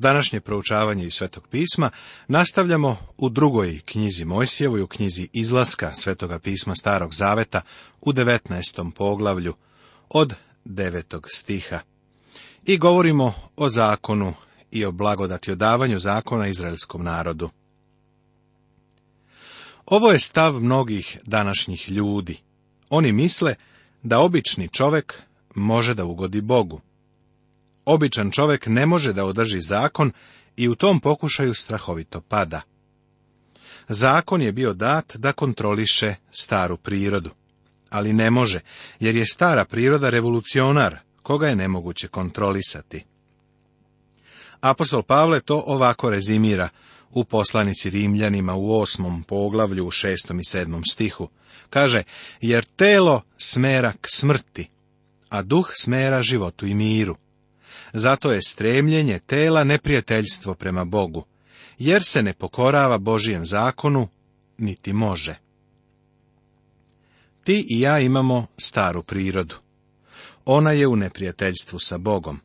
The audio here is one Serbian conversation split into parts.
Današnje proučavanje iz Svetog pisma nastavljamo u drugoj knjizi Mojsijevoj, u knjizi izlaska Svetoga pisma Starog Zaveta u 19. poglavlju od 9. stiha. I govorimo o zakonu i o blagodati odavanju zakona izraelskom narodu. Ovo je stav mnogih današnjih ljudi. Oni misle da obični čovek može da ugodi Bogu. Običan čovjek ne može da održi zakon i u tom pokušaju strahovito pada. Zakon je bio dat da kontroliše staru prirodu, ali ne može, jer je stara priroda revolucionar, koga je nemoguće kontrolisati. Apostol Pavle to ovako rezimira u poslanici Rimljanima u osmom poglavlju u šestom i sedmom stihu. Kaže, jer telo smera k smrti, a duh smera životu i miru. Zato je stremljenje tela neprijateljstvo prema Bogu, jer se ne pokorava Božijem zakonu, niti može. Ti i ja imamo staru prirodu. Ona je u neprijateljstvu sa Bogom.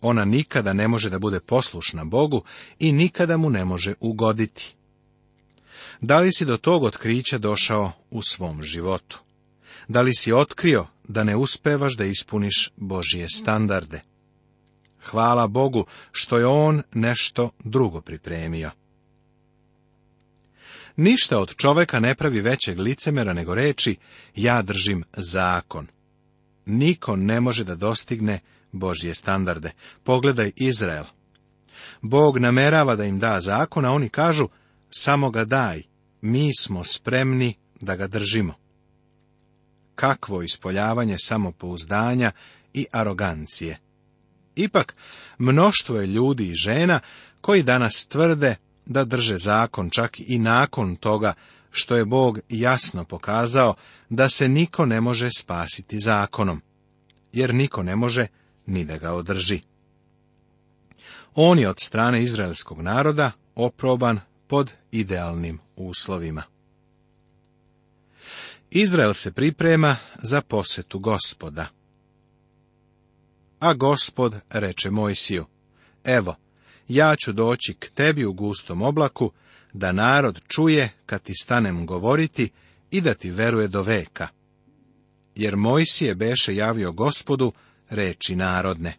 Ona nikada ne može da bude poslušna Bogu i nikada mu ne može ugoditi. Da li si do tog otkrića došao u svom životu? Da li si otkrio da ne uspevaš da ispuniš Božije standarde? Hvala Bogu što je on nešto drugo pripremio. Ništa od čoveka ne pravi većeg licemera nego reći, ja držim zakon. Niko ne može da dostigne Božje standarde. Pogledaj Izrael. Bog namerava da im da zakon, a oni kažu, samo ga daj, mi smo spremni da ga držimo. Kakvo ispoljavanje samopouzdanja i arogancije. Ipak, mnoštvo je ljudi i žena koji danas tvrde da drže zakon čak i nakon toga što je Bog jasno pokazao da se niko ne može spasiti zakonom, jer niko ne može ni da ga održi. On je od strane izraelskog naroda oproban pod idealnim uslovima. Izrael se priprema za posetu gospoda. A gospod reče Mojsiju, evo, ja ću doći k tebi u gustom oblaku, da narod čuje kad ti stanem govoriti i da ti veruje do veka. Jer Mojsije beše javio gospodu reči narodne.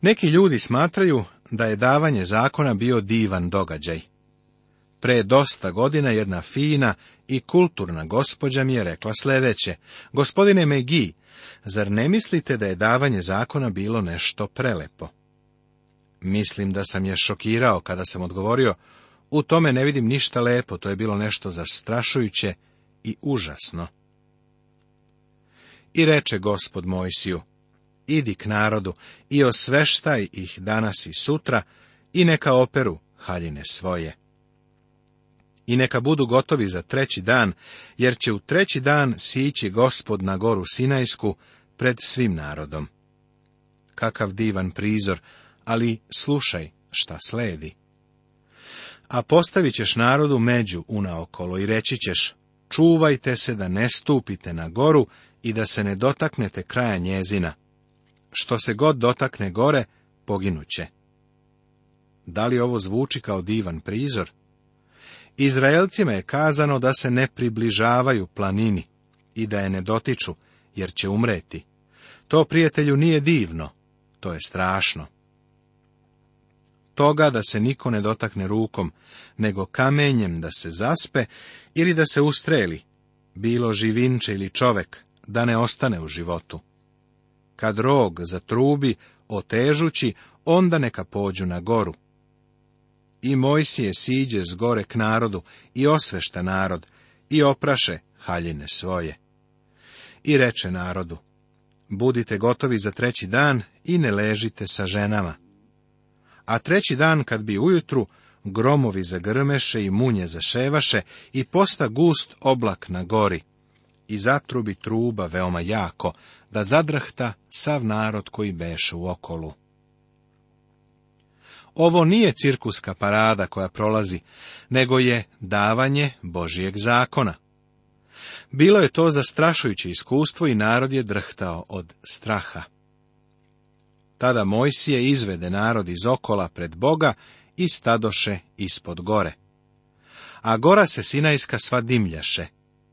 Neki ljudi smatraju da je davanje zakona bio divan događaj. Pre dosta godina jedna fina i kulturna gospođa mi je rekla sljedeće. Gospodine Megi, Zar ne mislite da je davanje zakona bilo nešto prelepo? Mislim da sam je šokirao kada sam odgovorio, u tome ne vidim ništa lepo, to je bilo nešto zastrašujuće i užasno. I reče gospod Mojsiju, idi k narodu i osveštaj ih danas i sutra i neka operu haljine svoje i neka budu gotovi za treći dan, jer će u treći dan sići gospod na goru Sinajsku pred svim narodom. Kakav divan prizor, ali slušaj šta sledi. A postavit ćeš narodu među unaokolo i reći ćeš, čuvajte se da ne stupite na goru i da se ne dotaknete kraja njezina. Što se god dotakne gore, poginuće. Da li ovo zvuči kao divan prizor? Izraelcima je kazano da se ne približavaju planini i da je ne dotiču, jer će umreti. To, prijatelju, nije divno, to je strašno. Toga da se niko ne dotakne rukom, nego kamenjem da se zaspe ili da se ustreli, bilo živinče ili čovek, da ne ostane u životu. Kad rog zatrubi, otežući, onda neka pođu na goru. I Mojsije siđe s gore k narodu i osvešta narod i opraše haljine svoje. I reče narodu, budite gotovi za treći dan i ne ležite sa ženama. A treći dan kad bi ujutru gromovi zagrmeše i munje zaševaše i posta gust oblak na gori i zatrubi truba veoma jako, da zadrhta sav narod koji beše u okolu. Ovo nije cirkuska parada koja prolazi, nego je davanje Božijeg zakona. Bilo je to zastrašujuće iskustvo i narod je drhtao od straha. Tada Mojsije izvede narod iz okola pred Boga i stadoše ispod gore. A gora se Sinajska sva dimljaše,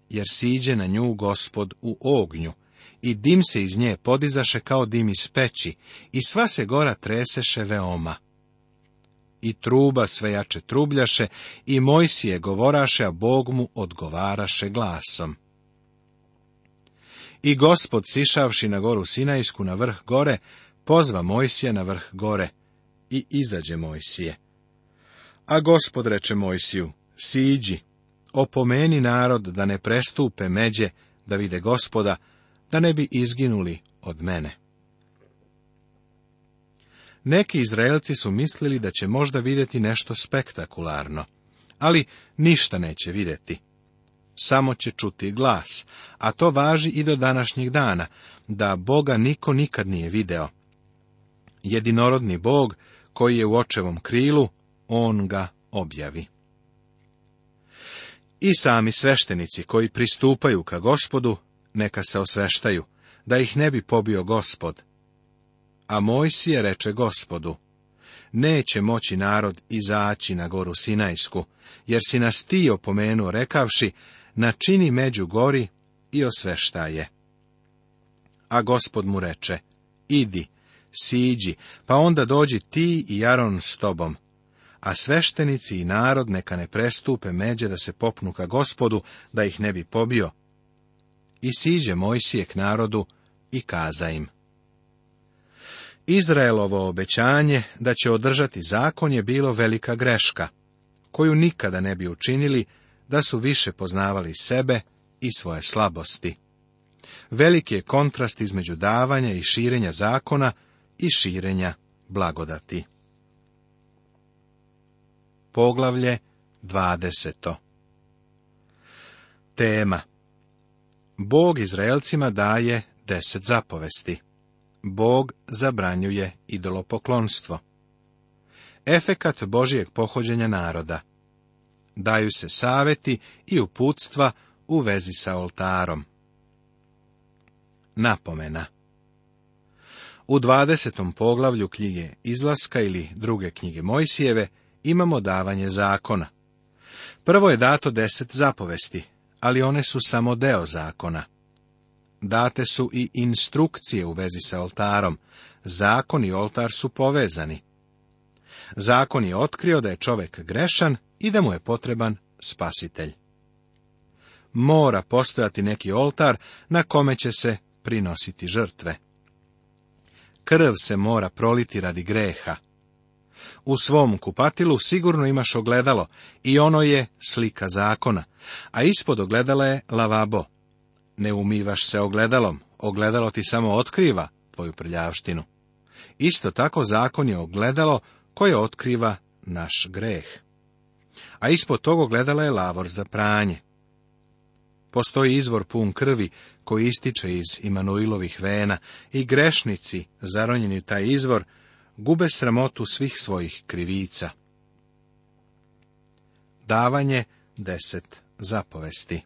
jer siđe na nju gospod u ognju, i dim se iz nje podizaše kao dim iz peći, i sva se gora treseše veoma i truba sve jače trubljaše i Mojsije govoraše, a Bog mu odgovaraše glasom. I gospod, sišavši na goru Sinajsku na vrh gore, pozva Mojsije na vrh gore i izađe Mojsije. A gospod reče Mojsiju, siđi, opomeni narod da ne prestupe međe, da vide gospoda, da ne bi izginuli od mene. Neki Izraelci su mislili da će možda vidjeti nešto spektakularno, ali ništa neće vidjeti. Samo će čuti glas, a to važi i do današnjeg dana, da Boga niko nikad nije video. Jedinorodni Bog, koji je u očevom krilu, on ga objavi. I sami sveštenici koji pristupaju ka gospodu, neka se osveštaju, da ih ne bi pobio gospod, a Mojsije reče gospodu, neće moći narod izaći na goru Sinajsku, jer si nas ti opomenuo rekavši, načini među gori i osveštaje. A gospod mu reče, idi, siđi, pa onda dođi ti i Jaron s tobom. A sveštenici i narod neka ne prestupe međe da se popnu ka gospodu, da ih ne bi pobio. I siđe Mojsije k narodu i kaza im. Izraelovo obećanje da će održati zakon je bilo velika greška, koju nikada ne bi učinili da su više poznavali sebe i svoje slabosti. Veliki je kontrast između davanja i širenja zakona i širenja blagodati. Poglavlje 20. Tema Bog Izraelcima daje deset zapovesti. Bog zabranjuje idolopoklonstvo. Efekat Božijeg pohođenja naroda Daju se saveti i uputstva u vezi sa oltarom. Napomena U 20. poglavlju knjige Izlaska ili druge knjige Mojsijeve imamo davanje zakona. Prvo je dato deset zapovesti, ali one su samo deo zakona. Date su i instrukcije u vezi sa oltarom. Zakon i oltar su povezani. Zakon je otkrio da je čovjek grešan i da mu je potreban spasitelj. Mora postojati neki oltar na kome će se prinositi žrtve. Krv se mora proliti radi greha. U svom kupatilu sigurno imaš ogledalo i ono je slika zakona, a ispod ogledala je lavabo. Ne umivaš se ogledalom, ogledalo ti samo otkriva tvoju prljavštinu. Isto tako zakon je ogledalo koje otkriva naš greh. A ispod tog ogledala je lavor za pranje. Postoji izvor pun krvi koji ističe iz Imanuilovih vena i grešnici, zaronjeni taj izvor, gube sramotu svih svojih krivica. Davanje deset zapovesti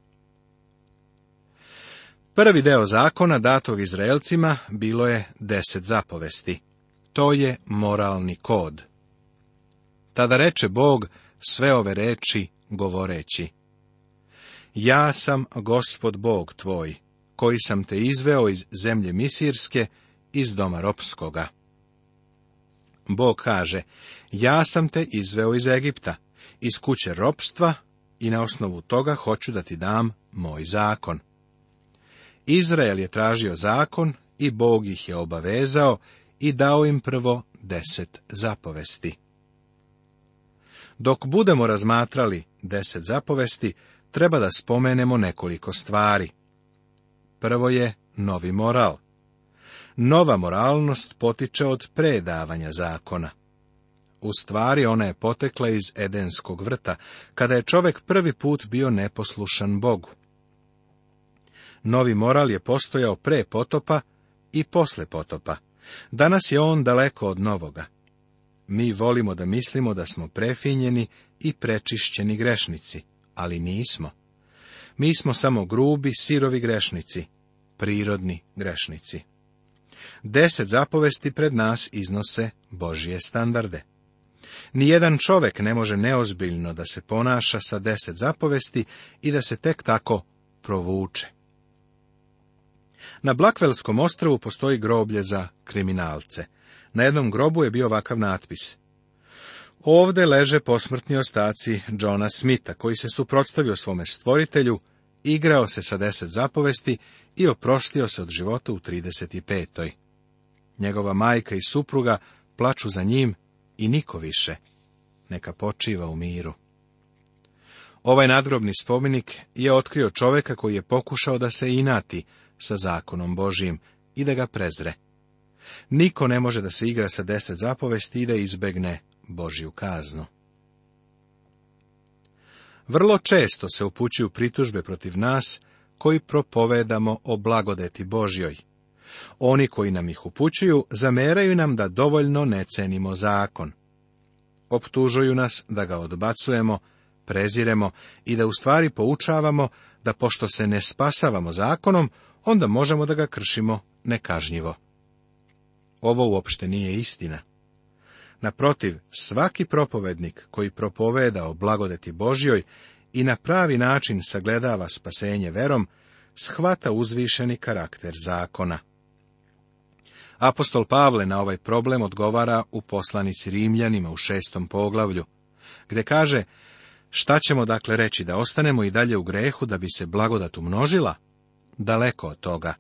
Prvi deo zakona datog Izraelcima bilo je deset zapovesti. To je moralni kod. Tada reče Bog sve ove reči govoreći. Ja sam gospod Bog tvoj, koji sam te izveo iz zemlje Misirske, iz doma ropskoga. Bog kaže, ja sam te izveo iz Egipta, iz kuće ropstva i na osnovu toga hoću da ti dam moj zakon. Izrael je tražio zakon i Bog ih je obavezao i dao im prvo deset zapovesti. Dok budemo razmatrali deset zapovesti, treba da spomenemo nekoliko stvari. Prvo je novi moral. Nova moralnost potiče od predavanja zakona. U stvari ona je potekla iz Edenskog vrta, kada je čovjek prvi put bio neposlušan Bogu. Novi moral je postojao pre potopa i posle potopa. Danas je on daleko od novoga. Mi volimo da mislimo da smo prefinjeni i prečišćeni grešnici, ali nismo. Mi smo samo grubi, sirovi grešnici, prirodni grešnici. Deset zapovesti pred nas iznose Božije standarde. Nijedan čovek ne može neozbiljno da se ponaša sa deset zapovesti i da se tek tako provuče. Na Blakvelskom ostravu postoji groblje za kriminalce. Na jednom grobu je bio ovakav natpis. Ovde leže posmrtni ostaci Johna Smitha, koji se suprotstavio svome stvoritelju, igrao se sa deset zapovesti i oprostio se od života u 35. Njegova majka i supruga plaču za njim i niko više. Neka počiva u miru. Ovaj nadrobni spomenik je otkrio čoveka koji je pokušao da se inati, sa zakonom Božijim i da ga prezre. Niko ne može da se igra sa deset zapovesti i da izbegne Božju kaznu. Vrlo često se upućuju pritužbe protiv nas koji propovedamo o blagodeti Božjoj. Oni koji nam ih upućuju zameraju nam da dovoljno ne cenimo zakon. Optužuju nas da ga odbacujemo preziremo i da u stvari poučavamo da pošto se ne spasavamo zakonom, onda možemo da ga kršimo nekažnjivo. Ovo uopšte nije istina. Naprotiv, svaki propovednik koji propoveda o blagodeti Božjoj i na pravi način sagledava spasenje verom, shvata uzvišeni karakter zakona. Apostol Pavle na ovaj problem odgovara u poslanici Rimljanima u šestom poglavlju, gde kaže Šta ćemo dakle reći da ostanemo i dalje u grehu da bi se blagodat umnožila? Daleko od toga.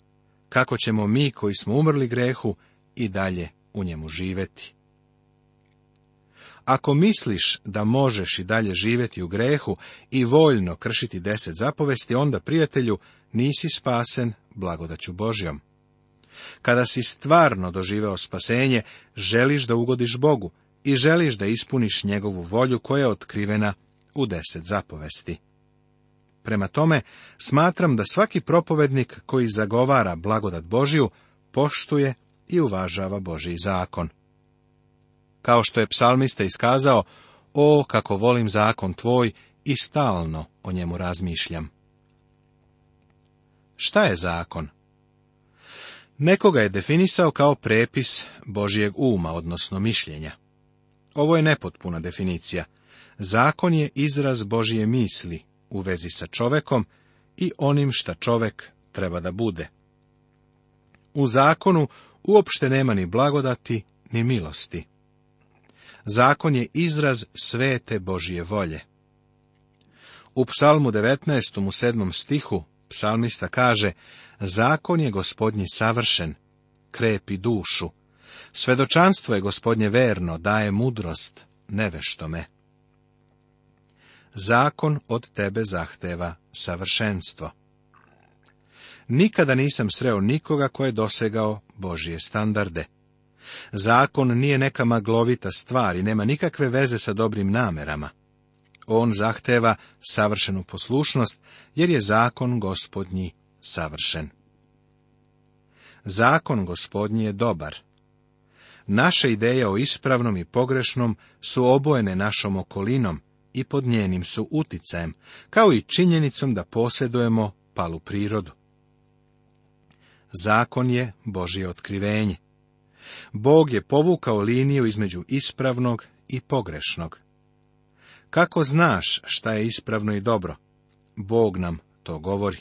Kako ćemo mi koji smo umrli grehu i dalje u njemu živeti? Ako misliš da možeš i dalje živjeti u grehu i voljno kršiti deset zapovesti, onda, prijatelju, nisi spasen blagodaću Božjom. Kada si stvarno doživeo spasenje, želiš da ugodiš Bogu i želiš da ispuniš njegovu volju koja je otkrivena u deset zapovesti. Prema tome, smatram da svaki propovednik koji zagovara blagodat Božiju, poštuje i uvažava Božiji zakon. Kao što je psalmista iskazao, o kako volim zakon tvoj i stalno o njemu razmišljam. Šta je zakon? Nekoga je definisao kao prepis Božijeg uma, odnosno mišljenja. Ovo je nepotpuna definicija. Zakon je izraz Božije misli u vezi sa čovekom i onim šta čovek treba da bude. U zakonu uopšte nema ni blagodati, ni milosti. Zakon je izraz svete Božije volje. U psalmu 19. u 7. stihu psalmista kaže Zakon je gospodnji savršen, krepi dušu. Svedočanstvo je gospodnje verno, daje mudrost, neveštome zakon od tebe zahteva savršenstvo. Nikada nisam sreo nikoga ko je dosegao Božije standarde. Zakon nije neka maglovita stvar i nema nikakve veze sa dobrim namerama. On zahteva savršenu poslušnost, jer je zakon gospodnji savršen. Zakon gospodnji je dobar. Naše ideje o ispravnom i pogrešnom su obojene našom okolinom, i pod njenim su uticajem, kao i činjenicom da posjedujemo palu prirodu. Zakon je Božje otkrivenje. Bog je povukao liniju između ispravnog i pogrešnog. Kako znaš šta je ispravno i dobro? Bog nam to govori.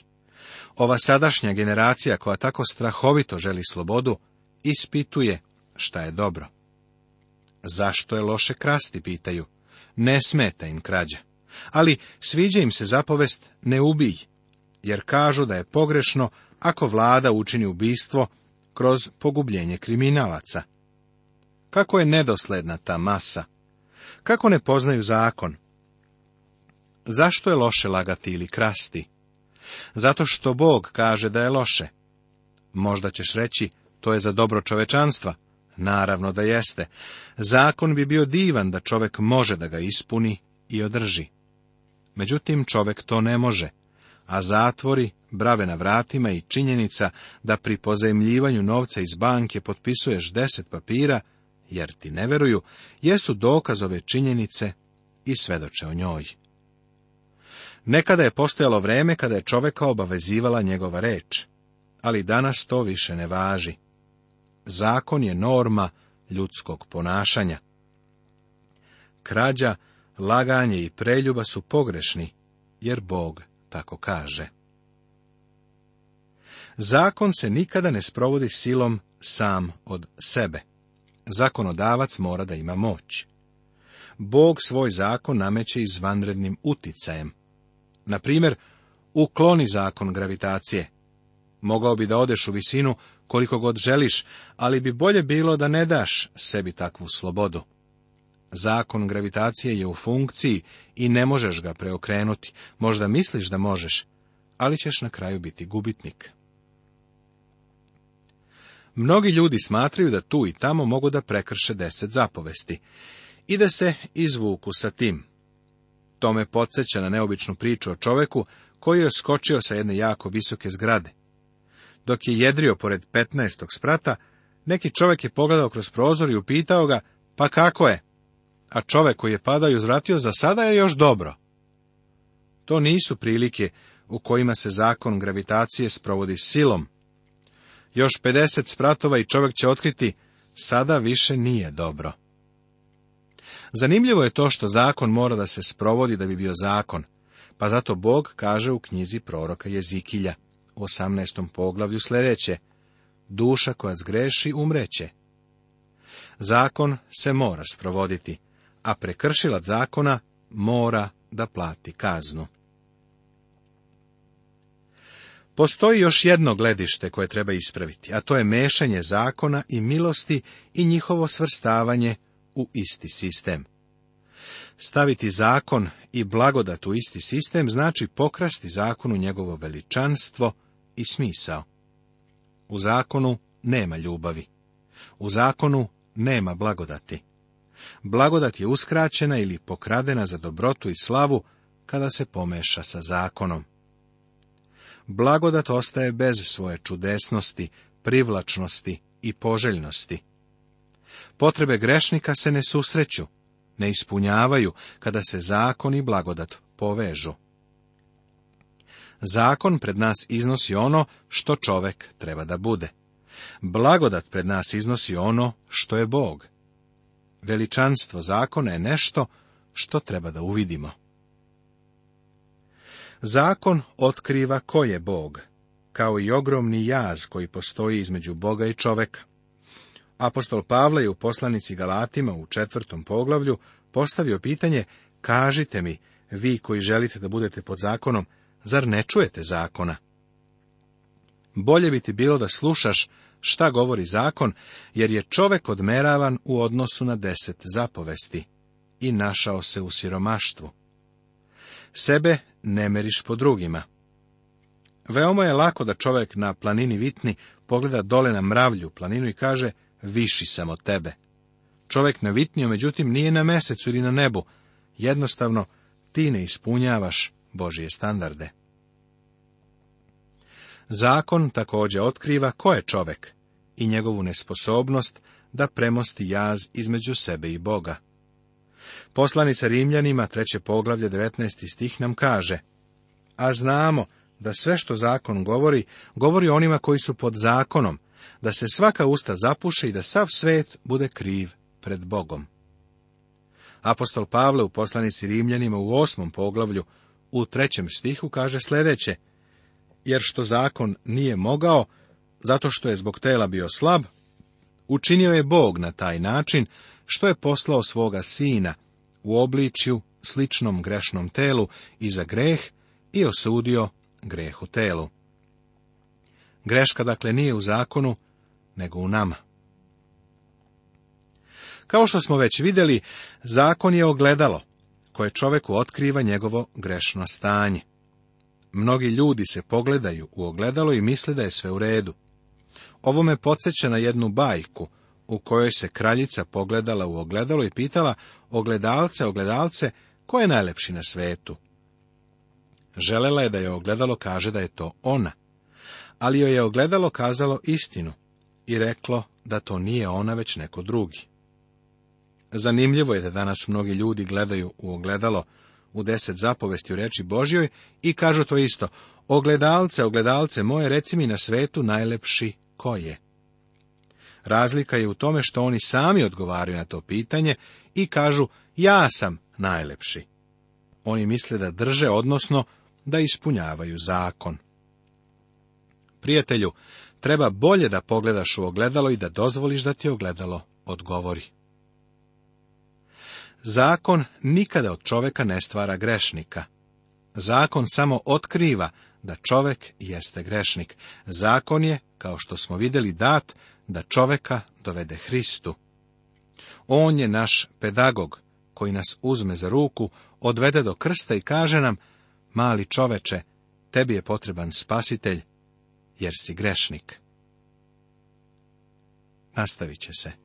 Ova sadašnja generacija koja tako strahovito želi slobodu, ispituje šta je dobro. Zašto je loše krasti, pitaju ne smeta im krađa. Ali sviđa im se zapovest ne ubij, jer kažu da je pogrešno ako vlada učini ubistvo kroz pogubljenje kriminalaca. Kako je nedosledna ta masa? Kako ne poznaju zakon? Zašto je loše lagati ili krasti? Zato što Bog kaže da je loše. Možda ćeš reći, to je za dobro čovečanstva, Naravno da jeste. Zakon bi bio divan da čovek može da ga ispuni i održi. Međutim, čovek to ne može, a zatvori, brave na vratima i činjenica da pri pozajemljivanju novca iz banke potpisuješ deset papira, jer ti ne veruju, jesu dokaz činjenice i svedoče o njoj. Nekada je postojalo vreme kada je čoveka obavezivala njegova reč, ali danas to više ne važi. Zakon je norma ljudskog ponašanja. Krađa, laganje i preljuba su pogrešni, jer Bog tako kaže. Zakon se nikada ne sprovodi silom sam od sebe. Zakonodavac mora da ima moć. Bog svoj zakon nameće izvanrednim uticajem. Na ukloni zakon gravitacije. Mogao bi da odeš u visinu koliko god želiš, ali bi bolje bilo da ne daš sebi takvu slobodu. Zakon gravitacije je u funkciji i ne možeš ga preokrenuti, možda misliš da možeš, ali ćeš na kraju biti gubitnik. Mnogi ljudi smatraju da tu i tamo mogu da prekrše deset zapovesti i da se izvuku sa tim. Tome me podsjeća na neobičnu priču o čoveku koji je skočio sa jedne jako visoke zgrade. Dok je jedrio pored petnaestog sprata, neki čovjek je pogledao kroz prozor i upitao ga, pa kako je? A čovjek koji je padao i uzvratio, za sada je još dobro. To nisu prilike u kojima se zakon gravitacije sprovodi silom. Još 50 spratova i čovjek će otkriti, sada više nije dobro. Zanimljivo je to što zakon mora da se sprovodi da bi bio zakon, pa zato Bog kaže u knjizi proroka Jezikilja. 18. poglavlju sljedeće. Duša koja zgreši umreće. Zakon se mora sprovoditi, a prekršilac zakona mora da plati kaznu. Postoji još jedno gledište koje treba ispraviti, a to je mešanje zakona i milosti i njihovo svrstavanje u isti sistem. Staviti zakon i blagodat u isti sistem znači pokrasti zakonu njegovo veličanstvo i smisao. U zakonu nema ljubavi. U zakonu nema blagodati. Blagodat je uskraćena ili pokradena za dobrotu i slavu kada se pomeša sa zakonom. Blagodat ostaje bez svoje čudesnosti, privlačnosti i poželjnosti. Potrebe grešnika se ne susreću, ne ispunjavaju kada se zakon i blagodat povežu. Zakon pred nas iznosi ono što čovek treba da bude. Blagodat pred nas iznosi ono što je Bog. Veličanstvo zakona je nešto što treba da uvidimo. Zakon otkriva ko je Bog, kao i ogromni jaz koji postoji između Boga i čoveka. Apostol Pavle je u poslanici Galatima u četvrtom poglavlju postavio pitanje, kažite mi, vi koji želite da budete pod zakonom, Zar ne čujete zakona? Bolje bi ti bilo da slušaš šta govori zakon, jer je čovek odmeravan u odnosu na deset zapovesti i našao se u siromaštvu. Sebe ne meriš po drugima. Veoma je lako da čovek na planini Vitni pogleda dole na mravlju planinu i kaže, viši sam od tebe. Čovek na Vitniju, međutim, nije na mesecu ili na nebu. Jednostavno, ti ne ispunjavaš Božje standarde. Zakon također otkriva ko je čovek i njegovu nesposobnost da premosti jaz između sebe i Boga. Poslanica Rimljanima, treće poglavlje, 19. stih nam kaže A znamo da sve što zakon govori, govori onima koji su pod zakonom, da se svaka usta zapuše i da sav svet bude kriv pred Bogom. Apostol Pavle u poslanici Rimljanima u osmom poglavlju u trećem stihu kaže sljedeće, jer što zakon nije mogao, zato što je zbog tela bio slab, učinio je Bog na taj način što je poslao svoga sina u obličju sličnom grešnom telu i za greh i osudio grehu telu. Greška dakle nije u zakonu, nego u nama. Kao što smo već vidjeli, zakon je ogledalo koje čoveku otkriva njegovo grešno stanje. Mnogi ljudi se pogledaju u ogledalo i misle da je sve u redu. Ovo me podsjeća na jednu bajku u kojoj se kraljica pogledala u ogledalo i pitala ogledalce, ogledalce, ko je najlepši na svetu? Želela je da je ogledalo kaže da je to ona, ali joj je ogledalo kazalo istinu i reklo da to nije ona već neko drugi. Zanimljivo je da danas mnogi ljudi gledaju u ogledalo u deset zapovesti u reči Božjoj i kažu to isto. Ogledalce, ogledalce moje, reci mi na svetu najlepši ko je. Razlika je u tome što oni sami odgovaraju na to pitanje i kažu ja sam najlepši. Oni misle da drže, odnosno da ispunjavaju zakon. Prijatelju, treba bolje da pogledaš u ogledalo i da dozvoliš da ti ogledalo odgovori. Zakon nikada od čoveka ne stvara grešnika. Zakon samo otkriva da čovek jeste grešnik. Zakon je, kao što smo vidjeli, dat da čoveka dovede Hristu. On je naš pedagog, koji nas uzme za ruku, odvede do krsta i kaže nam, mali čoveče, tebi je potreban spasitelj, jer si grešnik. Nastavit će se.